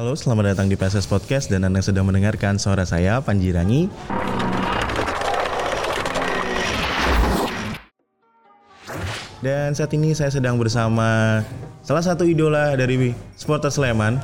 Halo, selamat datang di PSS Podcast dan Anda sedang mendengarkan suara saya, Panji Rangi. Dan saat ini saya sedang bersama salah satu idola dari supporter Sleman,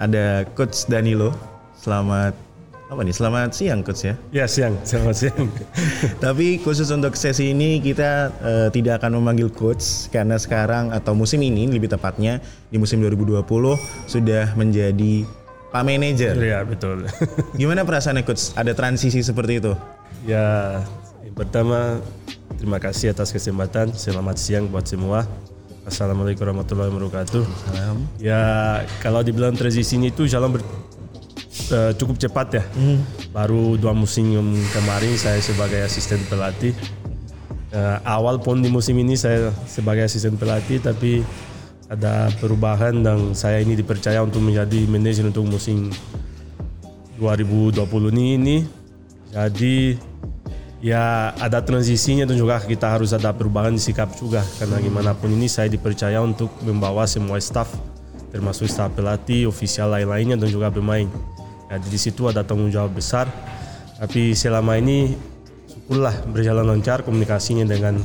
ada Coach Danilo. Selamat apa nih? Selamat siang Coach ya. Ya siang, selamat siang. Tapi khusus untuk sesi ini kita eh, tidak akan memanggil coach karena sekarang atau musim ini lebih tepatnya di musim 2020 sudah menjadi Pak Manager. ya betul. Gimana perasaannya coach? Ada transisi seperti itu? ya yang pertama terima kasih atas kesempatan. Selamat siang buat semua. Assalamualaikum warahmatullahi wabarakatuh. Salam. Ya kalau dibilang transisi ini itu jalan ber- eh, cukup cepat ya. Baru dua musim kemarin saya sebagai asisten pelatih. Eh, awal pun di musim ini saya sebagai asisten pelatih tapi ada perubahan dan saya ini dipercaya untuk menjadi manajer untuk musim 2020 ini, ini. Jadi ya ada transisinya dan juga kita harus ada perubahan di sikap juga karena gimana pun ini saya dipercaya untuk membawa semua staff termasuk staff pelatih, ofisial lain-lainnya dan juga pemain. Jadi di situ ada tanggung jawab besar. Tapi selama ini syukurlah berjalan lancar komunikasinya dengan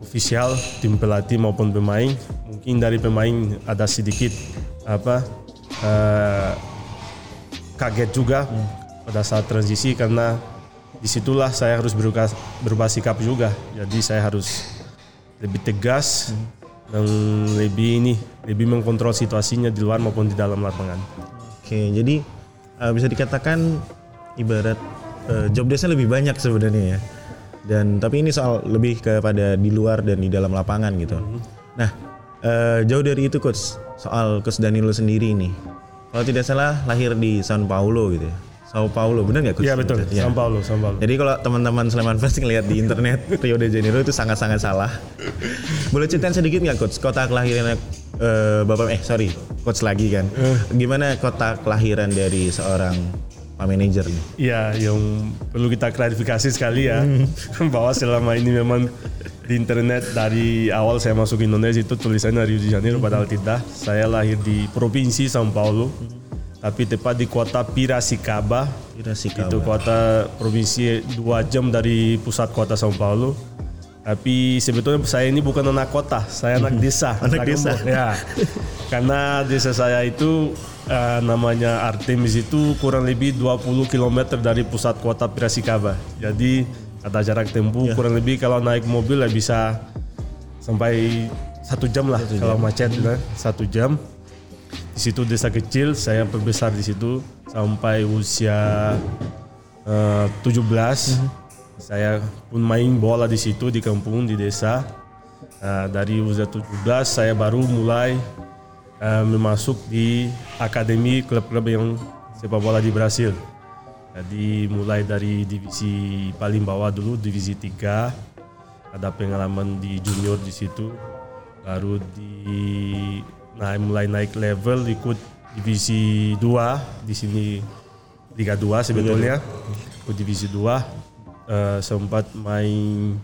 ofisial tim pelatih maupun pemain. Mungkin dari pemain ada sedikit apa eh, kaget juga pada saat transisi karena di situlah saya harus berubah, berubah sikap juga. Jadi saya harus lebih tegas dan lebih ini lebih mengkontrol situasinya di luar maupun di dalam lapangan. Oke, jadi eh, bisa dikatakan ibarat eh, job desk-nya lebih banyak sebenarnya ya. Dan tapi ini soal lebih kepada di luar dan di dalam lapangan gitu. Nah, eh, jauh dari itu coach, soal coach Danilo sendiri ini. Kalau tidak salah lahir di Sao Paulo gitu ya. Sao Paulo, benar nggak coach? Iya betul, Ya. São Paulo, São Paulo. Jadi kalau teman-teman Sleman Fest ngelihat di internet Rio de Janeiro itu sangat-sangat salah. Boleh ceritain sedikit nggak coach kota kelahiran eh, bapak eh sorry coach lagi kan? Gimana kota kelahiran dari seorang pak manajer nih? Iya, yang perlu kita klarifikasi sekali ya bahwa selama ini memang di internet dari awal saya masuk Indonesia itu tulisannya Rio de Janeiro padahal tidak. Saya lahir di provinsi São Paulo, tapi tepat di kota Piracicaba. Piracicaba. Itu kota provinsi dua jam dari pusat kota São Paulo. Tapi sebetulnya saya ini bukan anak kota, saya anak desa. Anak desa. gembong. Ya, karena desa saya itu eh, namanya Artemis itu kurang lebih 20 km dari pusat kota Piracicaba. Jadi ada jarak tempuh kurang lebih kalau naik mobil ya bisa sampai satu jam lah kalau macet ya, satu jam. Di situ desa kecil, saya perbesar di situ sampai usia eh, 17. Saya pun main bola di situ di kampung di desa. Nah, dari usia 17 saya baru mulai eh, memasuk di akademi klub-klub yang sepak bola di Brasil. Jadi mulai dari divisi paling bawah dulu, divisi 3. Ada pengalaman di junior di situ. Baru di nah, mulai naik level ikut divisi 2 di sini Liga 2 sebetulnya. Ikut divisi 2 eh, sempat main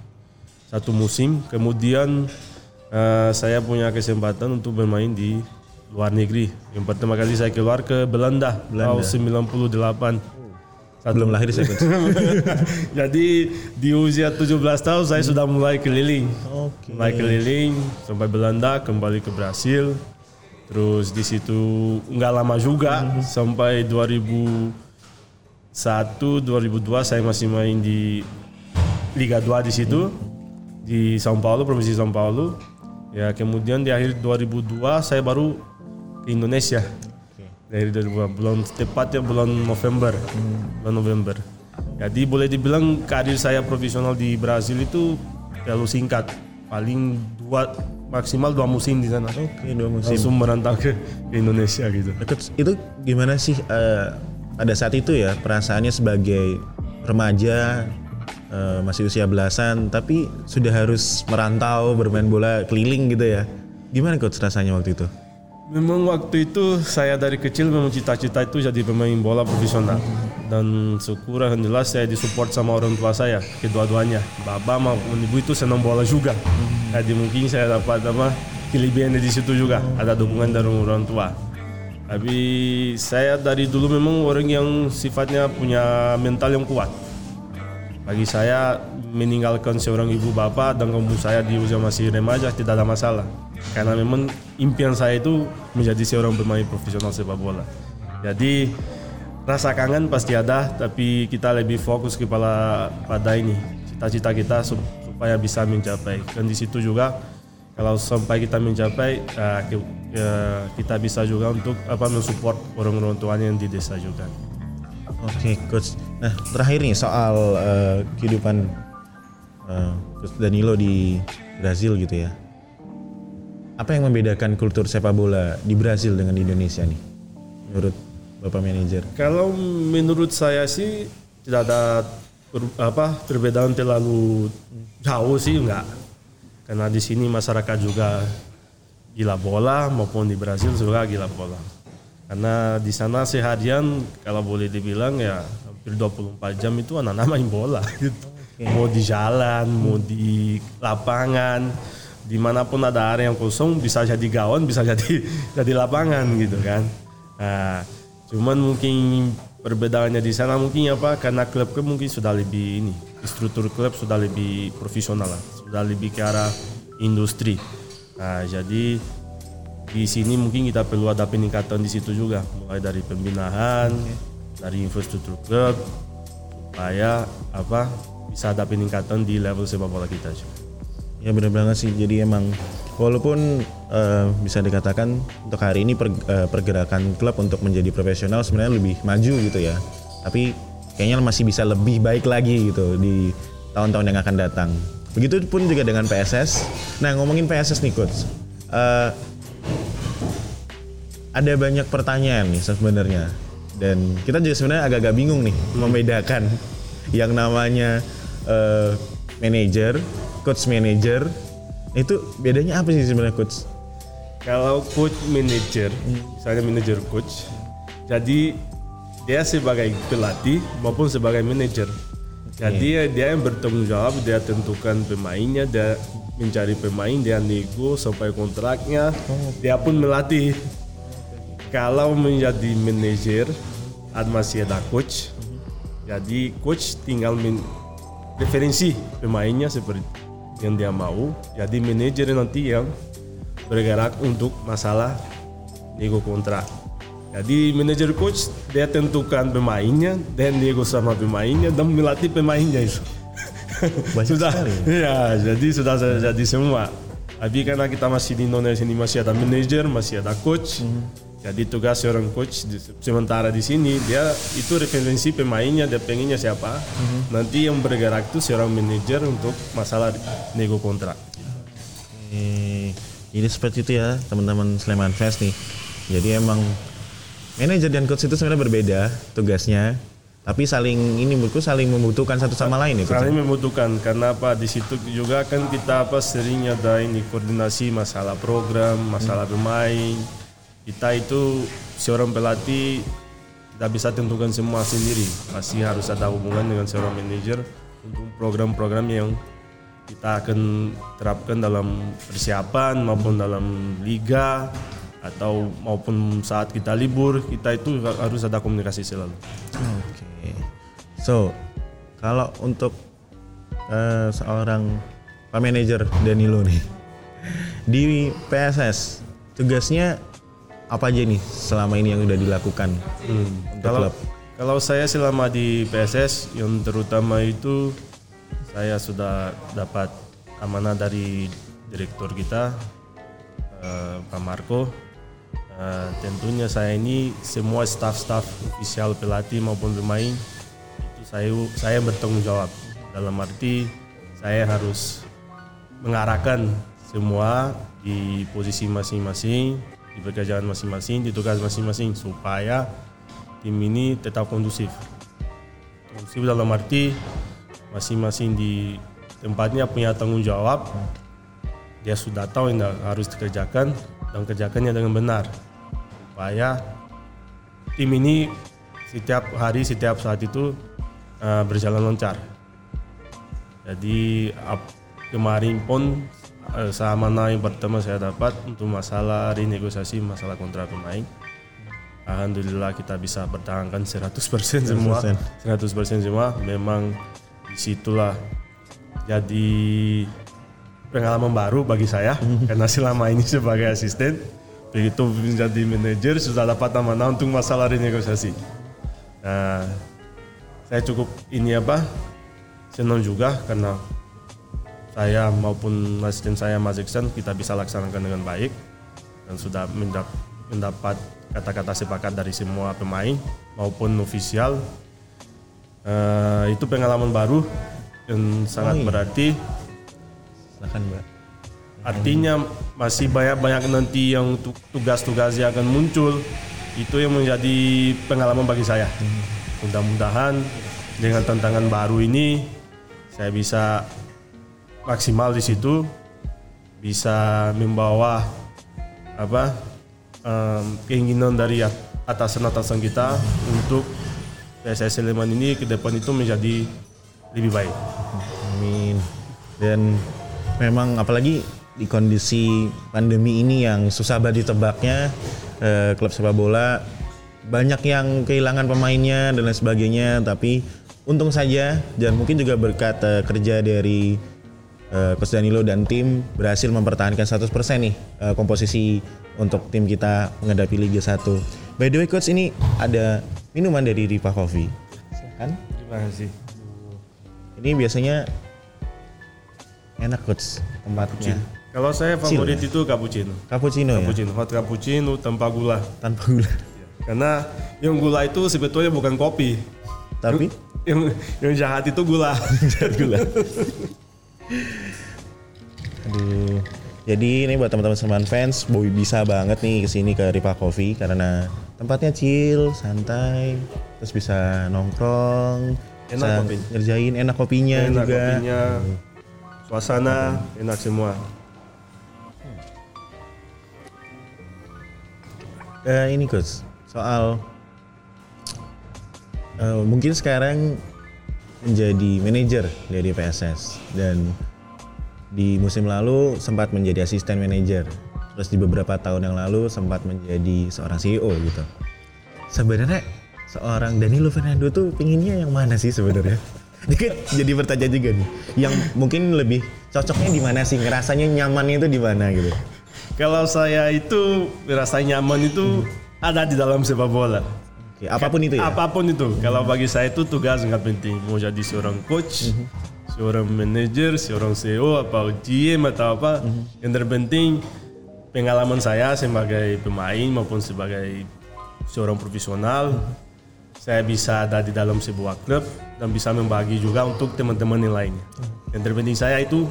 satu musim. Kemudian eh, saya punya kesempatan untuk bermain di luar negeri. Yang pertama kali saya keluar ke Belanda, tahun 98. Belum lahir saya. Jadi di usia 17 tahun saya sudah mulai keliling. Oke. Mulai keliling sampai Belanda, kembali ke Brasil. Terus di situ nggak lama juga sampai 2001 2002 saya masih main di Liga 2 di situ di São Paulo, provinsi São Paulo. Ya kemudian di akhir 2002 saya baru ke Indonesia. Dari 2002 bulan tepatnya bulan November. Bulan November. Jadi boleh dibilang karir saya profesional di Brasil itu terlalu singkat. Paling dua maksimal dua musim di sana. Oke, dua musim. langsung merantau ke, Indonesia gitu. Coach, itu gimana sih eh, pada saat itu ya perasaannya sebagai remaja eh, masih usia belasan tapi sudah harus merantau bermain bola keliling gitu ya. Gimana coach rasanya waktu itu? Memang waktu itu saya dari kecil memang cita-cita itu jadi pemain bola profesional. Dan syukur alhamdulillah saya disupport sama orang tua saya kedua-duanya. Bapak maupun ibu itu senang bola juga. Jadi mungkin saya dapat apa kelebihannya di situ juga. Ada dukungan dari orang tua Tapi saya dari dulu memang orang yang sifatnya punya mental yang kuat. Bagi saya meninggalkan seorang ibu bapak dan kamu saya di usia masih remaja tidak ada masalah. Karena memang impian saya itu menjadi seorang pemain profesional sepak bola. Jadi rasa kangen pasti ada, tapi kita lebih fokus kepada pada ini cita-cita kita supaya bisa mencapai. Dan di situ juga kalau sampai kita mencapai uh, kita bisa juga untuk apa mensupport orang-orang tuanya yang di desa juga. Oke, okay, coach. Nah, terakhir nih soal uh, kehidupan uh, coach Danilo di Brazil gitu ya. Apa yang membedakan kultur sepak bola di Brazil dengan di Indonesia nih? Menurut Bapak manajer. Kalau menurut saya sih tidak ada per, apa perbedaan terlalu jauh sih enggak. Karena di sini masyarakat juga gila bola maupun di Brazil juga gila bola karena di sana seharian kalau boleh dibilang ya hampir 24 jam itu anak-anak main bola gitu. Okay. Mau di jalan, mau di lapangan, di mana pun ada area yang kosong bisa jadi gawon, bisa jadi jadi lapangan gitu kan. Nah, cuman mungkin perbedaannya di sana mungkin apa karena klub-klub mungkin sudah lebih ini struktur klub sudah lebih profesional lah, sudah lebih ke arah industri. Nah, jadi di sini mungkin kita perlu ada peningkatan di situ juga mulai dari pembinaan okay. dari infrastruktur klub supaya apa bisa ada peningkatan di level sepak bola kita juga. Ya benar banget sih. Jadi emang walaupun uh, bisa dikatakan untuk hari ini per, uh, pergerakan klub untuk menjadi profesional sebenarnya lebih maju gitu ya. Tapi kayaknya masih bisa lebih baik lagi gitu di tahun-tahun yang akan datang. Begitupun juga dengan PSS. Nah ngomongin PSS nih coach. Uh, ada banyak pertanyaan nih sebenarnya dan kita juga sebenarnya agak-agak bingung nih membedakan yang namanya uh, manager, coach manager itu bedanya apa sih sebenarnya coach? Kalau coach manager, misalnya manager coach, jadi dia sebagai pelatih maupun sebagai manager. Jadi okay. dia yang bertanggung jawab, dia tentukan pemainnya, dia mencari pemain, dia nego sampai kontraknya, oh. dia pun melatih. Kalau menjadi manajer masih ada coach. Jadi coach tinggal men referensi pemainnya seperti yang dia mau. Jadi manajer nanti yang bergerak untuk masalah nego kontrak jadi manajer coach dia tentukan pemainnya dan nego sama pemainnya dan melatih pemainnya itu sudah ya jadi sudah jadi semua tapi karena kita masih di Indonesia ini masih ada manajer masih ada coach mm -hmm jadi tugas seorang coach sementara di sini dia itu referensi pemainnya, dia pengennya siapa. Mm-hmm. Nanti yang bergerak itu seorang manajer untuk masalah nego kontrak. Eh, jadi seperti itu ya teman-teman Sleman Fest nih. Jadi emang manajer dan coach itu sebenarnya berbeda tugasnya, tapi saling ini menurutku saling membutuhkan satu sama lain ya. Saling membutuhkan karena apa di situ juga kan kita apa sering ada ini koordinasi masalah program, masalah hmm. pemain kita itu seorang pelatih tidak bisa tentukan semua sendiri pasti harus ada hubungan dengan seorang manajer untuk program-program yang kita akan terapkan dalam persiapan maupun dalam liga atau maupun saat kita libur kita itu harus ada komunikasi selalu. Oke. Okay. So kalau untuk uh, seorang pak manajer Danilo nih di PSS tugasnya apa aja nih selama ini yang udah dilakukan hmm. kalau klub? kalau saya selama di PSS yang terutama itu saya sudah dapat amanah dari direktur kita uh, Pak Marco uh, tentunya saya ini semua staff-staff ofisial pelatih maupun pemain itu saya saya bertanggung jawab dalam arti saya harus mengarahkan semua di posisi masing-masing di pekerjaan masing-masing, di tugas masing-masing supaya tim ini tetap kondusif. Kondusif dalam arti masing-masing di tempatnya punya tanggung jawab. Dia sudah tahu yang harus dikerjakan dan kerjakannya dengan benar. Supaya tim ini setiap hari, setiap saat itu uh, berjalan lancar. Jadi kemarin pun sama eh, yang pertama saya dapat untuk masalah renegosiasi masalah kontrak pemain. Alhamdulillah kita bisa bertahankan 100% semua. 100% semua. Memang di situlah jadi pengalaman baru bagi saya. Karena selama ini sebagai asisten begitu menjadi manajer sudah dapat nama untuk masalah renegosiasi. Nah saya cukup ini apa senang juga karena saya maupun asisten saya Mas Iksan kita bisa laksanakan dengan baik dan sudah mendapat kata-kata sepakat dari semua pemain maupun ofisial. Uh, itu pengalaman baru dan sangat oh, iya. berarti. Silakan mbak artinya masih banyak-banyak nanti yang tugas-tugas yang akan muncul itu yang menjadi pengalaman bagi saya mudah-mudahan dengan tantangan baru ini saya bisa maksimal di situ bisa membawa apa um, keinginan dari atasan-atasan kita untuk PSS Sleman ini ke depan itu menjadi lebih baik. Amin. Dan memang apalagi di kondisi pandemi ini yang susah banget ditebaknya eh, klub sepak bola banyak yang kehilangan pemainnya dan lain sebagainya tapi untung saja dan mungkin juga berkat eh, kerja dari eh, Coach Danilo dan tim berhasil mempertahankan 100% nih eh, komposisi untuk tim kita menghadapi Liga 1. By the way coach ini ada minuman dari Riva Coffee. Kan? Terima kasih. Ini biasanya enak coach tempatnya. Kalau saya favorit Chill, itu cappuccino. Cappuccino, ya? cappuccino ya. Hot cappuccino tanpa gula. Tanpa gula. Karena yang gula itu sebetulnya bukan kopi. Tapi yang yang jahat itu gula. jahat gula. Aduh. Jadi ini buat teman-teman Seman fans, Boy bisa banget nih ke sini ke Ripa Coffee karena tempatnya chill, santai, terus bisa nongkrong, enak kopi. ngerjain enak kopinya enak juga. Kopinya, suasana enak semua. Uh, ini coach, soal uh, mungkin sekarang menjadi manajer dari PSS dan di musim lalu sempat menjadi asisten manajer. Terus di beberapa tahun yang lalu sempat menjadi seorang CEO gitu. Sebenarnya seorang Danilo Fernando tuh pinginnya yang mana sih sebenarnya? Jadi bertanya juga nih. Yang mungkin lebih cocoknya di mana sih? Ngerasanya nyamannya itu di mana gitu kalau saya itu merasa nyaman itu hmm. ada di dalam sepak bola Oke, apa pun itu ya apa pun itu hmm. kalau bagi saya itu tugas sangat penting mau jadi seorang coach hmm seorang manajer, seorang CEO atau GM atau apa. Mm-hmm. Yang terpenting pengalaman saya sebagai pemain maupun sebagai seorang profesional, mm-hmm. saya bisa ada di dalam sebuah klub dan bisa membagi juga untuk teman-teman yang lainnya. Mm-hmm. Yang terpenting saya itu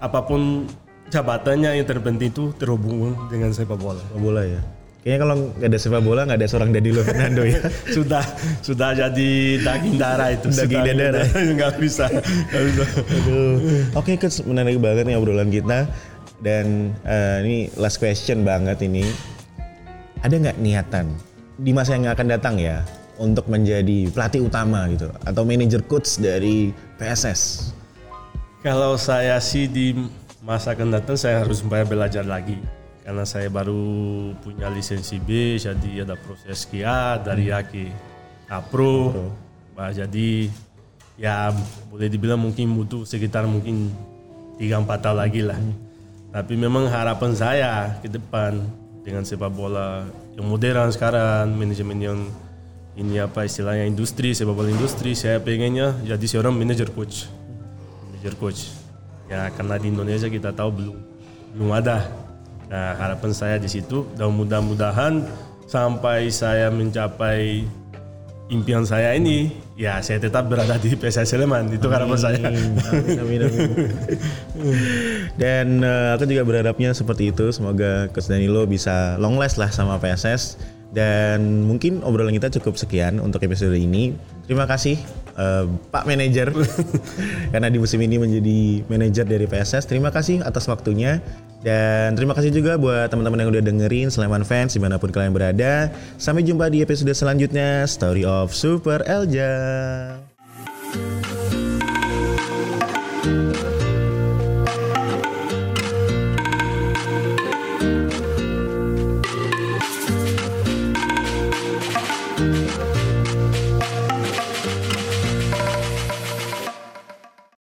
apa pun jabatannya yang terpenting itu terhubung dengan sepak bola. Sepak bola ya. Kayaknya kalau nggak ada sepak bola nggak ada seorang Danilo Fernando ya. sudah sudah jadi daging darah itu. Daging dan darah. nggak bisa. Bisa. Aduh. Oke, okay, menarik banget nih obrolan kita. Dan uh, ini last question banget ini. Ada nggak niatan di masa yang akan datang ya untuk menjadi pelatih utama gitu atau manajer coach dari PSS? Kalau saya sih di masa akan datang saya harus belajar lagi. Karena saya baru punya lisensi B jadi ada proses KIA dari hmm. A ke A Pro. Bah, jadi ya boleh dibilang mungkin butuh sekitar mungkin 3-4 tahun lagi lah. Hmm. tapi memang harapan saya ke depan dengan sepak bola yang modern sekarang manajemen yang ini apa istilahnya industri sepak bola industri saya pengennya jadi seorang manager coach. Manager coach ya karena di Indonesia kita tahu belum belum ada Nah, harapan saya di situ dan mudah-mudahan sampai saya mencapai impian saya ini, ya saya tetap berada di PSS Sleman. Itu harapan saya. Amin, amin, Dan uh, aku juga berharapnya seperti itu. Semoga Coach Danilo bisa long last lah sama PSS. Dan mungkin obrolan kita cukup sekian untuk episode ini. Terima kasih uh, Pak Manajer karena di musim ini menjadi manajer dari PSS. Terima kasih atas waktunya. Dan terima kasih juga buat teman-teman yang udah dengerin Sleman Fans di mana pun kalian berada. Sampai jumpa di episode selanjutnya Story of Super Elja.